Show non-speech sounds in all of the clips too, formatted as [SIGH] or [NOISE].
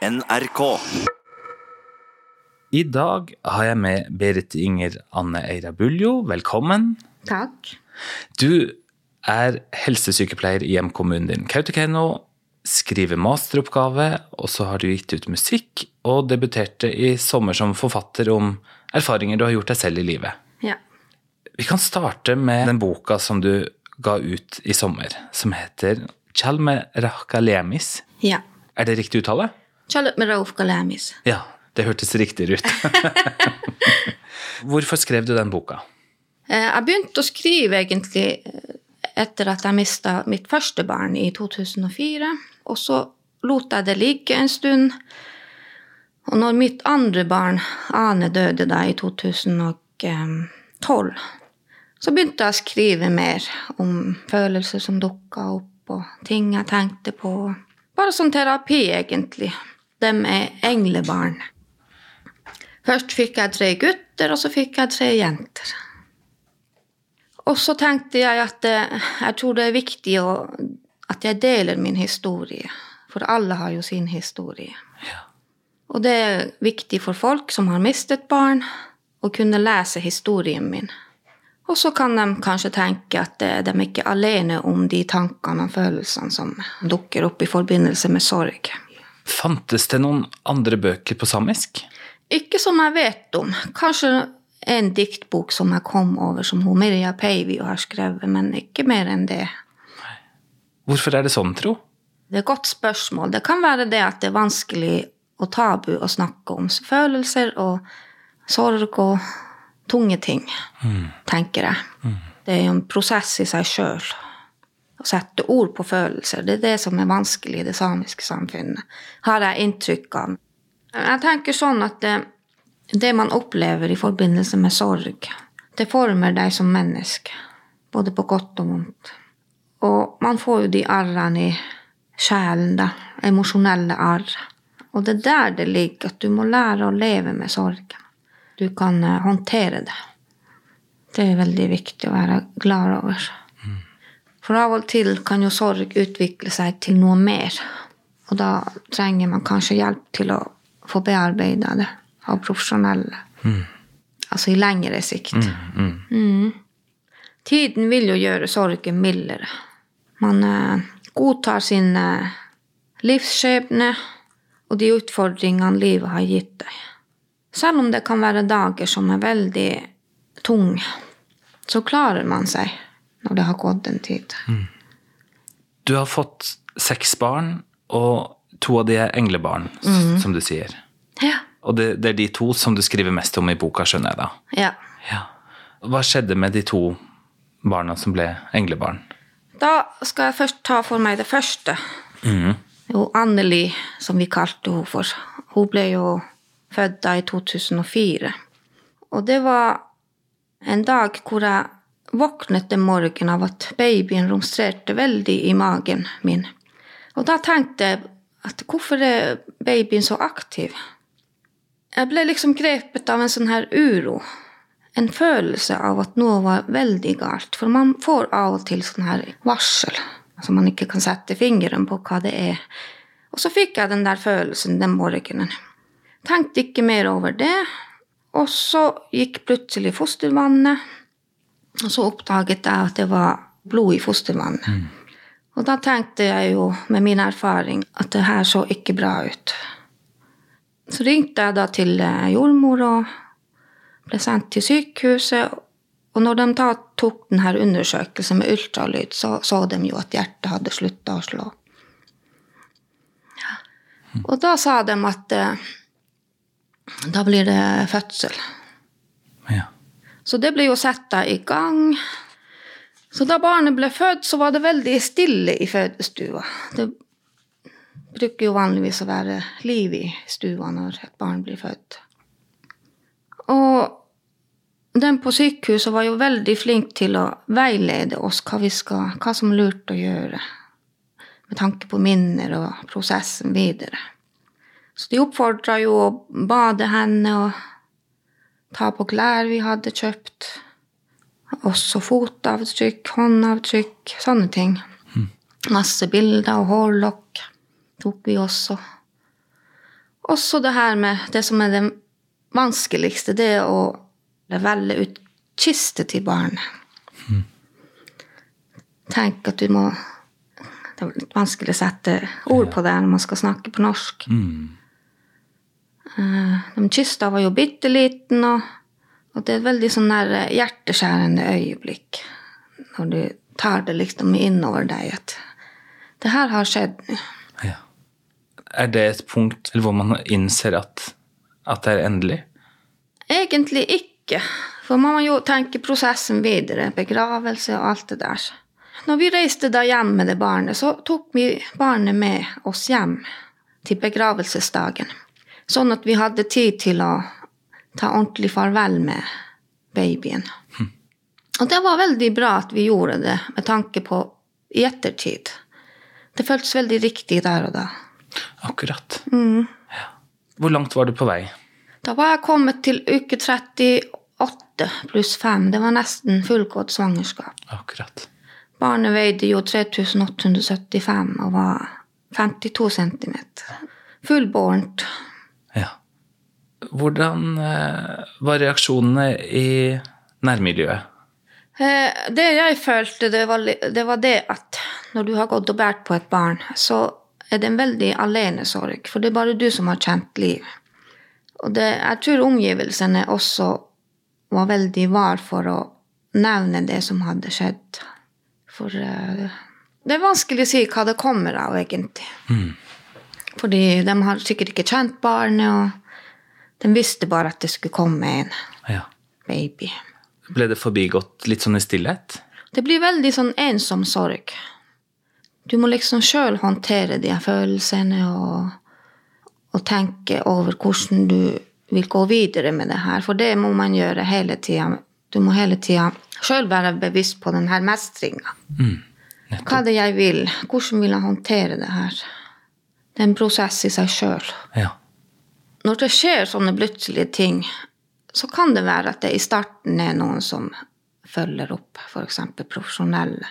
NRK. I dag har jeg med Berit Inger Anne Eira Buljo. Velkommen. Takk. Du er helsesykepleier i hjemkommunen din Kautokeino, skriver masteroppgave, og så har du gitt ut musikk, og debuterte i sommer som forfatter om erfaringer du har gjort deg selv i livet. Ja. Vi kan starte med den boka som du ga ut i sommer, som heter Chalme Rakalemis. ja. Er det riktig uttale? Charlotte Merauf Galamis. Ja, det hørtes riktigere ut. [LAUGHS] Hvorfor skrev du den boka? Eh, Jeg begynte å skrive egentlig eh, etter at jeg mista mitt første barn i 2004. Og så lot jeg det ligge en stund. Og når mitt andre barn, Ane, døde da i 2012, så begynte jeg å skrive mer om følelser som dukka opp, og ting jeg tenkte på. Bare som terapi, egentlig. Dem er englebarn. Først fikk jeg tre gutter, og så fikk jeg tre jenter. Og så tenkte jeg at eh, jeg tror det er viktig å, at jeg deler min historie. For alle har jo sin historie. Og det er viktig for folk som har mistet barn, å kunne lese historien min. Og så kan de kanskje tenke at eh, de er ikke alene om de tankene og følelsene som dukker opp i forbindelse med sorg. Fantes det noen andre bøker på samisk? Ikke som jeg vet om. Kanskje en diktbok som jeg kom over, som hun Mirja Peivio har skrevet, men ikke mer enn det. Hvorfor er det sånn, tro? Det er et godt spørsmål. Det kan være det at det er vanskelig og tabu å snakke om følelser og sorg og tunge ting, tenker jeg. Det er jo en prosess i seg sjøl. Å sette ord på følelser. Det er det som er vanskelig i det samiske samfunnet, har jeg inntrykk av. Jeg tenker sånn at det, det man opplever i forbindelse med sorg, det former deg som menneske. Både på godt og vondt. Og man får jo de arrene i sjelen, da. Emosjonelle arr. Og det er der det ligger, at du må lære å leve med sorgen. Du kan eh, håndtere det. Det er veldig viktig å være glad over. For av og til kan jo sorg utvikle seg til noe mer. Og da trenger man kanskje hjelp til å få bearbeida det av profesjonelle. Altså i lengre sikt. Mm. Tiden vil jo gjøre sorgen mildere. Man eh, godtar sin eh, livsskjebne og de utfordringene livet har gitt deg. Selv om det kan være dager som er veldig tunge, så klarer man seg når det har gått en tid. Du har fått seks barn, og to av de er englebarn, mm. som du sier. Ja. Og det, det er de to som du skriver mest om i boka, skjønner jeg da. ja. Ja. Hva skjedde med de to barna som ble englebarn? Da skal jeg først ta for meg det første. Jo, Anneli, som vi kalte henne for. Hun ble jo født da i 2004. Og det var en dag hvor jeg våknet en morgen av at babyen romstrerte veldig i magen min. Og da tenkte jeg at hvorfor er babyen så aktiv? Jeg ble liksom grepet av en sånn her uro. En følelse av at noe var veldig galt. For man får av og til sånn her varsel. Altså man ikke kan sette fingeren på hva det er. Og så fikk jeg den der følelsen den morgenen. Tenkte ikke mer over det. Og så gikk plutselig fostervannet. Og så oppdaget jeg at det var blod i fostervannet. Og da tenkte jeg jo med min erfaring at det her så ikke bra ut. Så ringte jeg da til eh, jordmor og ble sendt til sykehuset. Og når de da tok denne undersøkelsen med ultralyd, så så de jo at hjertet hadde slutta å slå. Og da sa de at eh, da blir det fødsel. Ja. Så det ble jo satt i gang. Så da barnet ble født, så var det veldig stille i fødestua. Det bruker jo vanligvis å være liv i stua når et barn blir født. Og den på sykehuset var jo veldig flink til å veilede oss hva, vi skal, hva som er lurt å gjøre. Med tanke på minner og prosessen videre. Så de oppfordra jo å bade henne og ta på klær vi hadde kjøpt. Også fotavtrykk, håndavtrykk, sånne ting. Masse bilder og hårlokk tok vi også. Også det her med det som er det vanskeligste, det er å velge ut kiste til barnet. Tenk at du må Det er litt vanskelig å sette ord på det når man skal snakke på norsk. Eh, Den kista var jo bitte liten, og, og det er et veldig sånn der eh, hjerteskjærende øyeblikk når du tar det liksom innover deg at det her har skjedd nå. Ja. Er det et punkt hvor man innser at, at det er endelig? Egentlig ikke. For man må jo tenke prosessen videre. Begravelse og alt det der. Når vi reiste da hjem med det barnet, så tok vi barnet med oss hjem til begravelsesdagen. Sånn at vi hadde tid til å ta ordentlig farvel med babyen. Og det var veldig bra at vi gjorde det med tanke på i ettertid. Det føltes veldig riktig der og da. Akkurat. Ja. Hvor langt var du på vei? Da var jeg kommet til uke 38 pluss 5. Det var nesten fullgått svangerskap. Akkurat. Barnet veide jo 3875 og var 52 cm. Fullbårent. Hvordan eh, var reaksjonene i nærmiljøet? Eh, Det jeg følte, det var, det var det at når du har gått og båret på et barn, så er det en veldig alenesorg, for det er bare du som har kjent liv. Og det, jeg tror omgivelsene også var veldig var for å nevne det som hadde skjedd. For eh, det er vanskelig å si hva det kommer av, egentlig. Fordi de har sikkert ikke kjent barnet, og de visste bare at det skulle komme en Ja. baby. Ble det forbigått litt sånn i stillhet? Det blir veldig sånn ensom sorg. Du må liksom sjøl håndtere de følelsene og, og tenke over hvordan du vil gå videre med det her. For det må man gjøre hele tida. Du må hele tida sjøl være bevisst på den her mestringa. Hva er det jeg vil? Hvordan vil jeg håndtere det her? Det er en prosess i seg sjøl. Ja. Når det skjer sånne plutselige ting, så kan det være at det i starten er noen som følger opp, f.eks. profesjonelle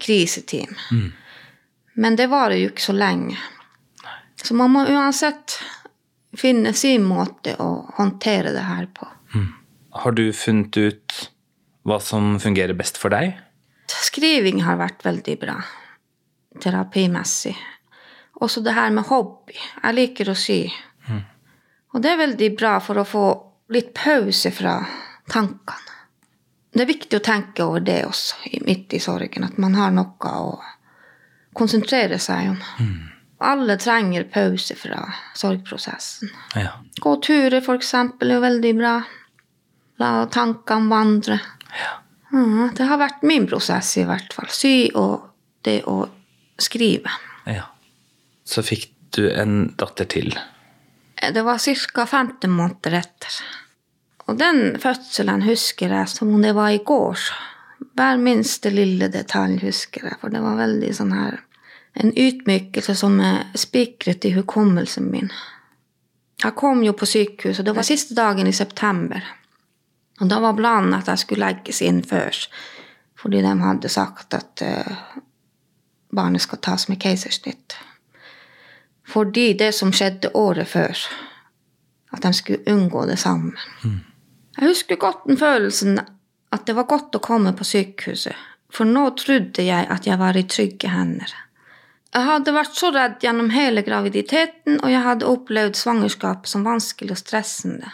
kriseteam. Men det varer jo ikke så lenge. Så man må uansett finne sin måte å håndtere det her på. Har du funnet ut hva som fungerer best for deg? Skriving har vært veldig bra. Terapimessig. Også det her med hobby. Jeg liker å sy. Og det er veldig bra for å få litt pause fra tankene. Det er viktig å tenke over det også, midt i sorgen. At man har noe å konsentrere seg om. Alle trenger pause fra sorgprosessen. Ja. Gå turer, for eksempel, er veldig bra. La tankene vandre. Mhm, det har vært min prosess, i hvert fall. Sy og det å skrive. ja. Så fikk du en datter til. Det var ca. 50 måneder etter. Og den fødselen husker jeg som om det var i går. Hver minste lille detalj husker jeg, for det var veldig sånn her En utmykelse som er spikret i hukommelsen min. Jeg kom jo på sykehus, og det var siste dagen i september. Og da var planen at jeg skulle legges inn først, fordi de hadde sagt at uh, barnet skal tas med keisersnitt. Fordi det som skjedde året før, at de skulle unngå det samme. Jeg husker godt den følelsen at det var godt å komme på sykehuset, for nå trodde jeg at jeg var i trygge hender. Jeg hadde vært så redd gjennom hele graviditeten, og jeg hadde opplevd svangerskapet som vanskelig og stressende.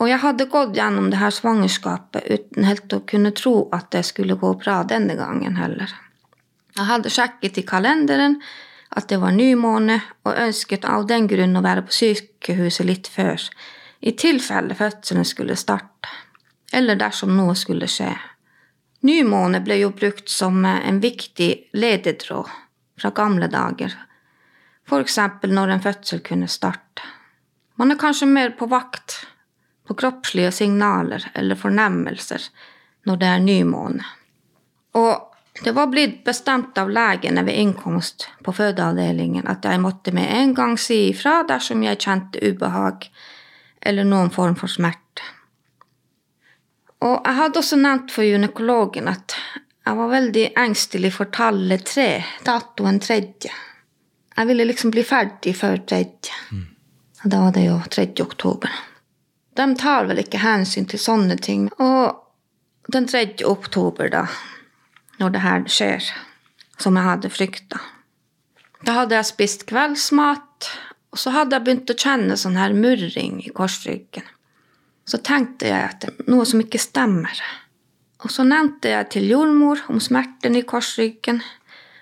Og jeg hadde gått gjennom det her svangerskapet uten helt å kunne tro at det skulle gå bra denne gangen heller. Jeg hadde sjekket i kalenderen at det var nymåne, og ønsket av den grunn å være på sykehuset litt før, i tilfelle fødselen skulle starte, eller dersom noe skulle skje. Nymåne ble jo brukt som en viktig ledetråd fra gamle dager, for eksempel når en fødsel kunne starte. Man er kanskje mer på vakt på kroppslige signaler eller fornemmelser når det er nymåne. Og det var blitt bestemt av legene ved innkomst på fødeavdelingen at jeg måtte med en gang si ifra dersom jeg kjente ubehag eller noen form for smerte. Og jeg hadde også nevnt for gynekologen at jeg var veldig engstelig for tallet tre, datoen tredje. Jeg ville liksom bli ferdig før tredje. Og da var det jo 3. oktober. De tar vel ikke hensyn til sånne ting. Og den 3. oktober, da, når det her skjer, som jeg hadde frykta Da hadde jeg spist kveldsmat, og så hadde jeg begynt å kjenne sånn her murring i korsryggen. Så tenkte jeg at det er noe som ikke stemmer. Og så nevnte jeg til jordmor om smerten i korsryggen,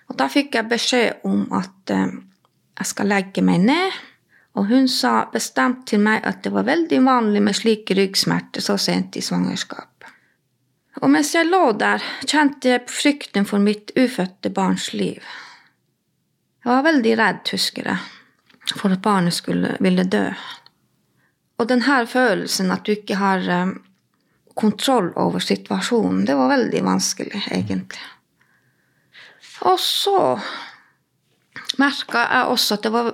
og da fikk jeg beskjed om at eh, jeg skal legge meg ned. Og hun sa bestemt til meg at det var veldig vanlig med slike ryggsmerter så sent i svangerskapet. Og mens jeg lå der, kjente jeg på frykten for mitt ufødte barns liv. Jeg var veldig redd, husker jeg, for at barnet skulle ville dø. Og denne følelsen at du ikke har eh, kontroll over situasjonen, det var veldig vanskelig, egentlig. Og så merka jeg også at det var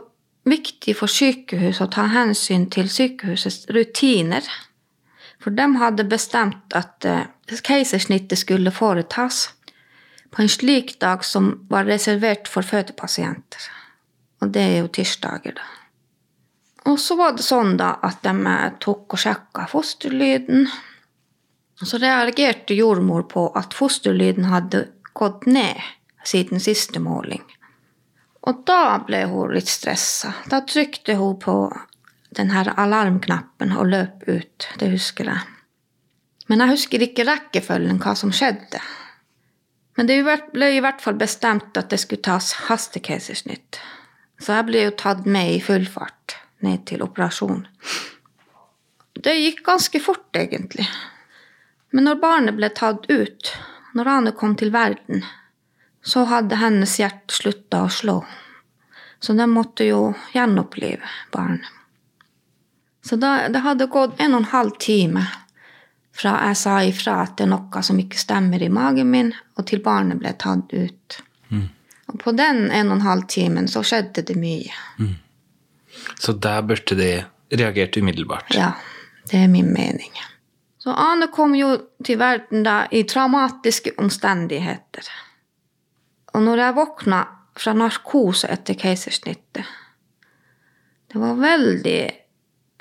viktig for sykehuset å ta hensyn til sykehusets rutiner. For de hadde bestemt at uh, keisersnittet skulle foretas på en slik dag som var reservert for fødepasienter. Og det er jo tirsdager, da. Og så var det sånn da at de eh, tok og sjekka fosterlyden. Og så reagerte jordmor på at fosterlyden hadde gått ned siden siste måling. Og da ble hun litt stressa. Da trykte hun på den her alarmknappen og løp ut. Det husker jeg. Men jeg husker ikke rekkefølgen, hva som skjedde. Men det ble i hvert fall bestemt at det skulle tas hastekeisersnitt. Så jeg ble jo tatt med i full fart ned til operasjon. Det gikk ganske fort, egentlig. Men når barnet ble tatt ut, når Ane kom til verden, så hadde hennes hjerte slutta å slå. Så de måtte jo gjenopplive barnet. Så da, det hadde gått en og en halv time fra jeg sa ifra at det er noe som ikke stemmer i magen min, og til barnet ble tatt ut. Mm. Og på den en og en halv timen så skjedde det mye. Mm. Så der burde de reagert umiddelbart? Ja, det er min mening. Så Ane kom jo til verden da i traumatiske omstendigheter. Og når jeg våkna fra narkose etter keisersnittet Det var veldig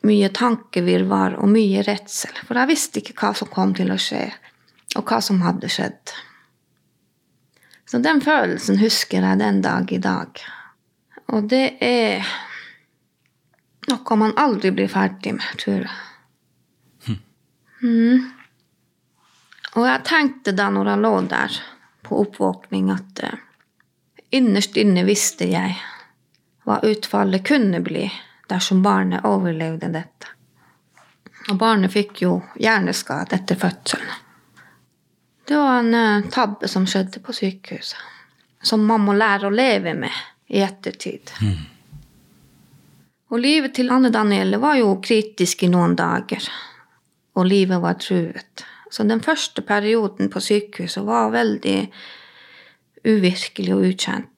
mye tankevirvar og mye redsel, for jeg visste ikke hva som kom til å skje, og hva som hadde skjedd. Så den følelsen husker jeg den dag i dag. Og det er noe man aldri blir ferdig med, tror jeg. Hm. Mm. Og jeg tenkte da når jeg lå der på oppvåkning at uh, innerst inne visste jeg hva utfallet kunne bli dersom barnet overlevde dette. Og barnet fikk jo hjerneskade etter fødselen. Det var en uh, tabbe som skjedde på sykehuset, som man må lære å leve med i ettertid. Mm. Og livet til Anne Danielle var jo kritisk i noen dager, og livet var truet. Så den første perioden på sykehuset var veldig uvirkelig og ukjent.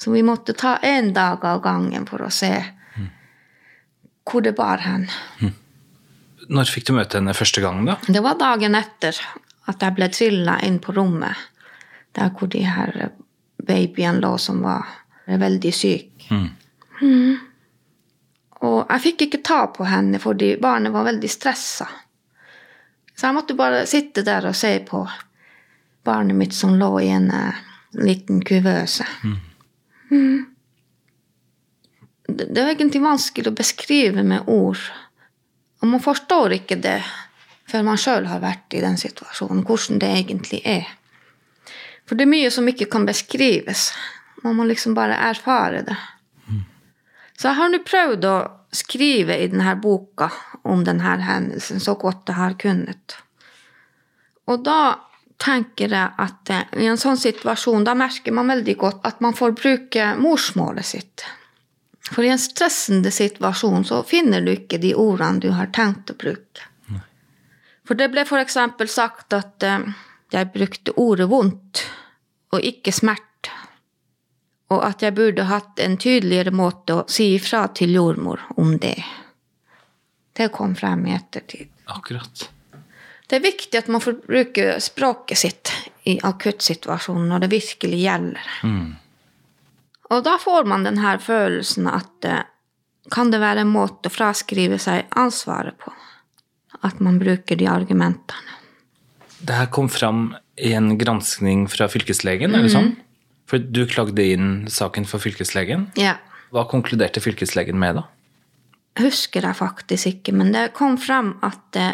Så vi måtte ta én dag av gangen for å se mm. hvor det bar hen. Mm. Når fikk du møte henne første gang, da? Det var dagen etter at jeg ble trilla inn på rommet. Der hvor de her babyen lå som var veldig syk. Mm. Mm. Og jeg fikk ikke ta på henne fordi barnet var veldig stressa. Så jeg måtte bare sitte der og se på barnet mitt som lå i en uh, liten kuvøse. Mm. Mm. Det, det er egentlig vanskelig å beskrive med ord. Og man forstår ikke det før man sjøl har vært i den situasjonen, hvordan det egentlig er. For det er mye som ikke kan beskrives. Man må liksom bare erfare det. Mm. Så jeg har nå prøvd å skrive i denne boka om denne hendelsen så godt jeg har kunnet. Og da tenker jeg at eh, i en sånn situasjon, da merker man veldig godt at man får bruke morsmålet sitt. For i en stressende situasjon så finner du ikke de ordene du har tenkt å bruke. For det ble f.eks. sagt at eh, jeg brukte ordet vondt og ikke smerte og at jeg burde hatt en tydeligere måte å si ifra til jordmor om det. Det kom frem i ettertid. Akkurat. Det er viktig at man får bruke språket sitt i akuttsituasjonen når det virkelig gjelder. Mm. Og da får man denne følelsen at uh, kan det være en måte å fraskrive seg ansvaret på. At man bruker de argumentene. Det her kom fram i en granskning fra fylkeslegen, er det sånn? For du klagde inn saken for fylkeslegen. Ja. Hva konkluderte fylkeslegen med, da? Husker jeg faktisk ikke, men det kom fram at det,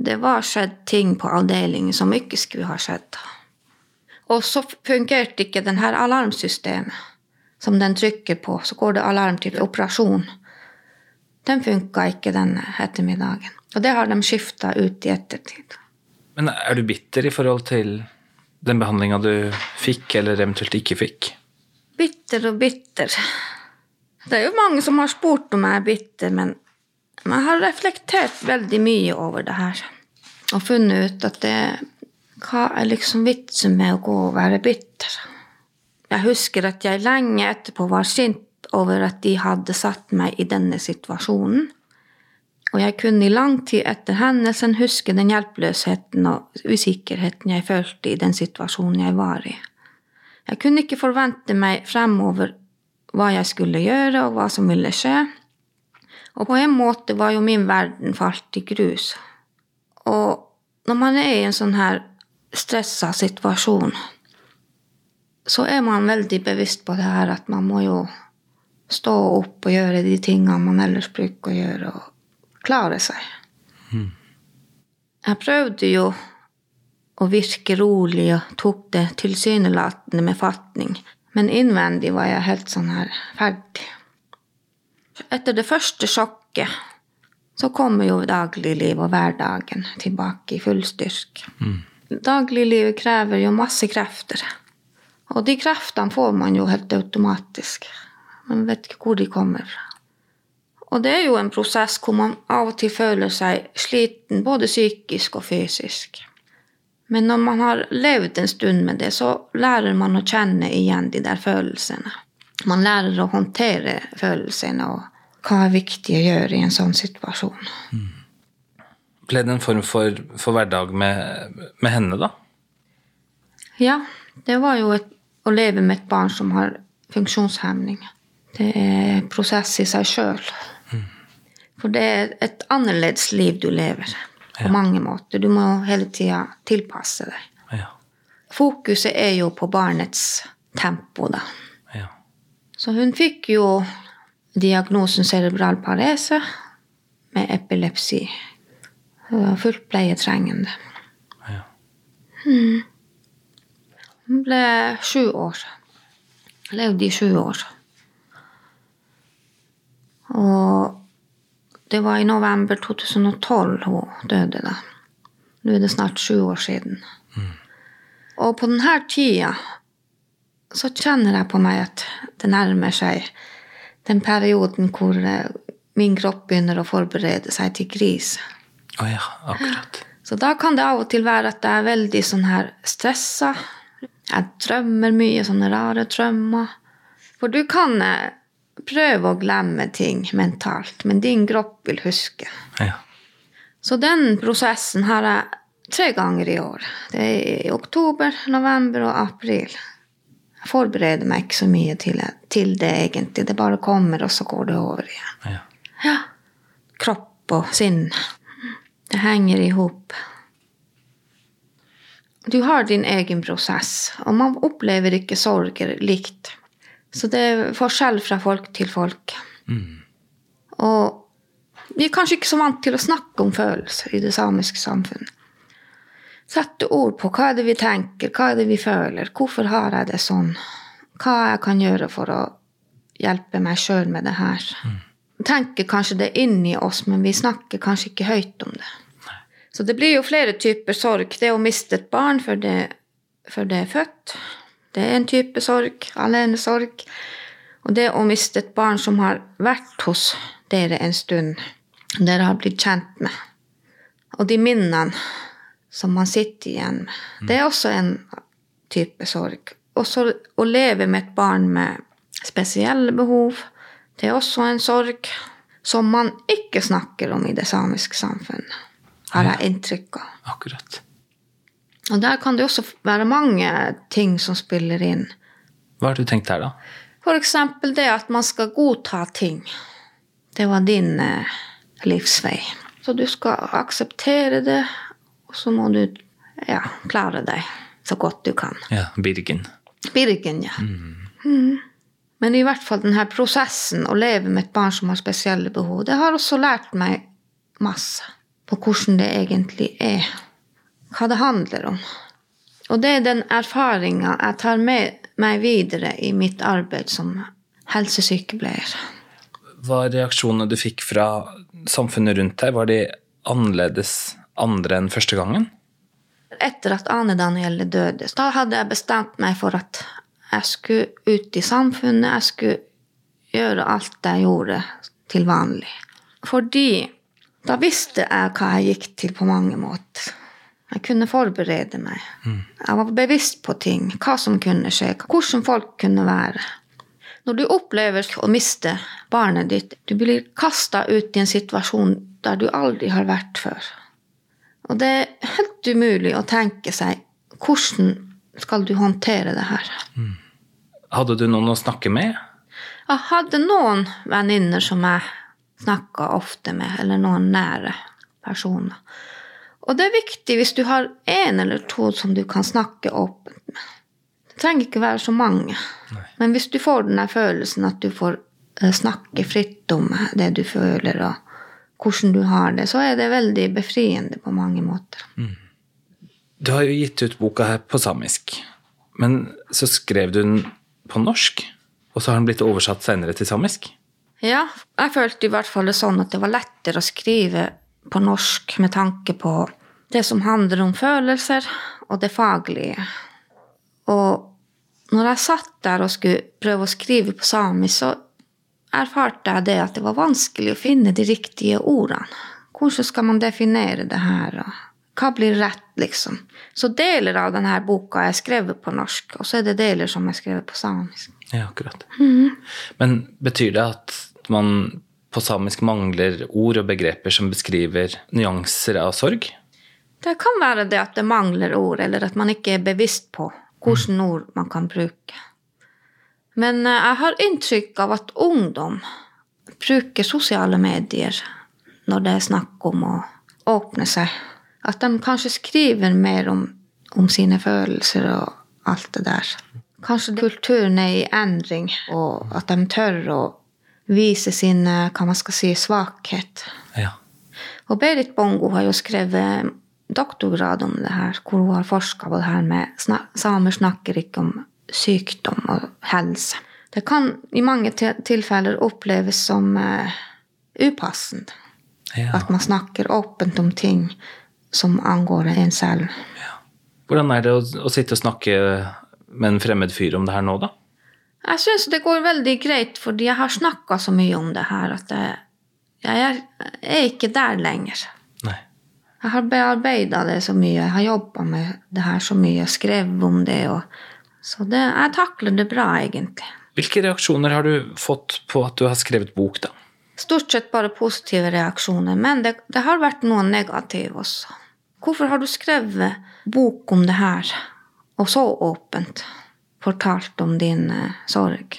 det var skjedd ting på avdelingen som ikke skulle ha skjedd. Og så fungerte ikke den her alarmsystemet som den trykker på, så går det alarm til operasjon. Den funka ikke den ettermiddagen. Og det har de skifta ut i ettertid. Men er du bitter i forhold til den behandlinga du fikk, eller eventuelt ikke fikk? Bitter og bitter. Det er jo mange som har spurt om jeg er bitter, men jeg har reflektert veldig mye over det her. Og funnet ut at det Hva er liksom vitsen med å gå og være bitter? Jeg husker at jeg lenge etterpå var sint over at de hadde satt meg i denne situasjonen. Og jeg kunne i lang tid etter hendelsen huske den hjelpeløsheten og usikkerheten jeg følte i den situasjonen jeg var i. Jeg kunne ikke forvente meg fremover hva jeg skulle gjøre, og hva som ville skje. Og på en måte var jo min verden falt i grus. Og når man er i en sånn her stressa situasjon, så er man veldig bevisst på det her at man må jo stå opp og gjøre de tingene man ellers bruker å gjøre, og klare seg. Jeg prøvde jo å virke rolig og tok det tilsynelatende med fatning, men innvendig var jeg helt sånn her ferdig. Etter det første sjokket så kommer jo dagliglivet og hverdagen tilbake i full styrke. Dagliglivet krever jo masse krefter. Og de kreftene får man jo helt automatisk. Man vet ikke hvor de kommer fra. Og det er jo en prosess hvor man av og til føler seg sliten, både psykisk og fysisk. Men når man har levd en stund med det, så lærer man å kjenne igjen de der følelsene. Man lærer å håndtere følelsene og hva er viktig å gjøre i en sånn situasjon. Ble det en form for, for hverdag med, med henne, da? Ja, det var jo et, å leve med et barn som har funksjonshemning. Det er en prosess i seg sjøl. For det er et annerledes liv du lever på Ja. mange måter. Du må hele tida tilpasse deg. Ja. Fokuset er jo på barnets tempo, da. Så hun fikk jo diagnosen cerebral parese med epilepsi. Hun var fullt pleietrengende. ja. Hun ble sju år. Levde i sju år. Og det var i november 2012 hun døde, da. Nå er det snart sju år siden. Og på denne tida så kjenner jeg på meg at det nærmer seg den perioden hvor eh, min kropp begynner å forberede seg til gris. Å ja, akkurat. Så da kan det av og til være at jeg er veldig sånn her stressa. Jeg drømmer mye sånne rare drømmer. For du kan eh, prøve å glemme ting mentalt, men din kropp vil huske. Ja. Så den prosessen har jeg tre ganger i år. Det er i oktober, november og april. Jeg forbereder meg ikke så mye til, til det, egentlig. Det bare kommer, og så går det over igjen. ja. Ja. Kropp og sinn. Det henger i hop. Du har din egen prosess, og man opplever ikke sorger likt. Så det er forskjell fra folk til folk. Og vi er kanskje ikke så vant til å snakke om følelser i det samiske samfunnet. Sette ord på hva er det vi tenker, hva er det vi føler, hvorfor har jeg det sånn? Hva jeg kan gjøre for å hjelpe meg sjøl med det her. Tenker kanskje det inni oss, men vi snakker kanskje ikke høyt om det. Så det blir jo flere typer sorg. Det å miste et barn før det, før det er født, det er en type sorg. Alenesorg. Og det å miste et barn som har vært hos dere en stund, dere har blitt kjent med. Og de minnene som man sitter igjen med, det er også en type sorg. Også å leve med et barn med spesielle behov, det er også en sorg som man ikke snakker om i det samiske samfunnet, har jeg inntrykk av. Akkurat. Og der kan det også være mange ting som spiller inn. Hva har du tenkt her, da? Eksempel det at man skal godta ting. Det var din eh, livsvei. Så du skal akseptere det, og så må du ja, klare deg så godt du kan. Ja, Birgen. Birgen, ja. Mm. Men i hvert fall denne prosessen å leve med et barn som har spesielle behov, det har også lært meg masse på hvordan det egentlig er. Hva det handler om. Og det er den erfaringa jeg tar med meg videre i mitt arbeid som helsesykepleier. Var reaksjonene du fikk fra samfunnet rundt deg, var de annerledes andre enn første gangen? Etter at Ane Danielle døde, da hadde jeg bestemt meg for at jeg skulle ut i samfunnet. Jeg skulle gjøre alt jeg gjorde til vanlig. Fordi da visste jeg hva jeg gikk til på mange måter. Jeg kunne forberede meg. Jeg var bevisst på ting, hva som kunne skje, hvordan folk kunne være. Når du opplever å miste barnet ditt, du blir kasta ut i en situasjon der du aldri har vært før. Og det er helt umulig å tenke seg hvordan skal du håndtere det her. Hadde du noen å snakke med? Jeg hadde noen venninner som jeg snakka ofte med, eller noen nære personer. Og det er viktig hvis du har én eller to som du kan snakke åpent med. Det trenger ikke være så mange. Men hvis du får den der følelsen at du får eh, snakke fritt om det du føler, og hvordan du har det, så er det veldig befriende på mange måter. Du har jo gitt ut boka her på samisk, men så skrev du den på norsk, og så har den blitt oversatt senere til samisk? Ja, jeg følte i hvert fall det sånn at det var lettere å skrive på norsk med tanke på det som handler om følelser, og det faglige. Og når jeg satt der og skulle prøve å skrive på samisk, så erfarte jeg det at det var vanskelig å finne de riktige ordene. Hvordan skal man definere det her? Hva blir rett, liksom? Så deler av denne boka er skrevet på norsk, og så er det deler som er skrevet på samisk. Ja, akkurat. Men betyr det at man på samisk mangler ord og begreper som beskriver nyanser av sorg? Det kan være det at det mangler ord, eller at man ikke er bevisst på hvilke ord man kan bruke. Men eh, jeg har inntrykk av at ungdom bruker sosiale medier når det er snakk om å åpne seg. At de kanskje skriver mer om, om sine følelser og alt det der. Kanskje kulturen er i endring, og at de tør å vise sin eh, hva man skal si, svakhet. Ja. Og Berit Bongo har jo skrevet doktorgrad om det her, hvor hun har forska på det her med Samer snakker ikke om sykdom og helse. Det kan i mange tilfeller oppleves som uh, upassende. ja. At man snakker åpent om ting som angår en selv. Hvordan er det å, å sitte og snakke med en fremmed fyr om det her nå, da? Jeg syns det går veldig greit, fordi jeg har snakka så mye om det her at jeg, jeg er, er ikke der lenger. Nei. Jeg har bearbeida det så mye, jeg har jobba med det her så mye, skrevet om det. Og, så det, jeg takler det bra, egentlig. Hvilke reaksjoner har du fått på at du har skrevet bok, da? Stort sett bare positive reaksjoner, men det, det har vært noen negative også. Hvorfor har du skrevet bok om det her, og så åpent fortalt om din eh, sorg?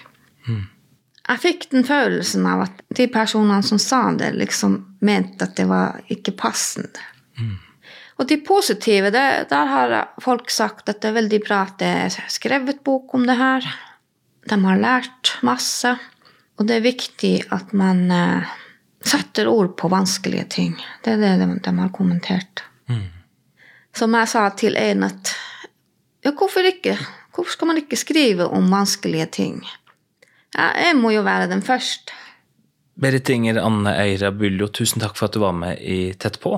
Jeg fikk den følelsen av at de personene som sa det, liksom mente at det var ikke passende. Og de positive, det, der har folk sagt at det er veldig bra at det er skrevet bok om det her. De har lært masse. Og det er viktig at man eh, setter ord på vanskelige ting. Det er det de, de har kommentert. Som jeg sa til en at ja, hvorfor ikke? Hvorfor skal man ikke skrive om vanskelige ting? Ja, jeg må jo være den først. Berit Inger Anne Eira Buljo, tusen takk for at du var med i Tett på.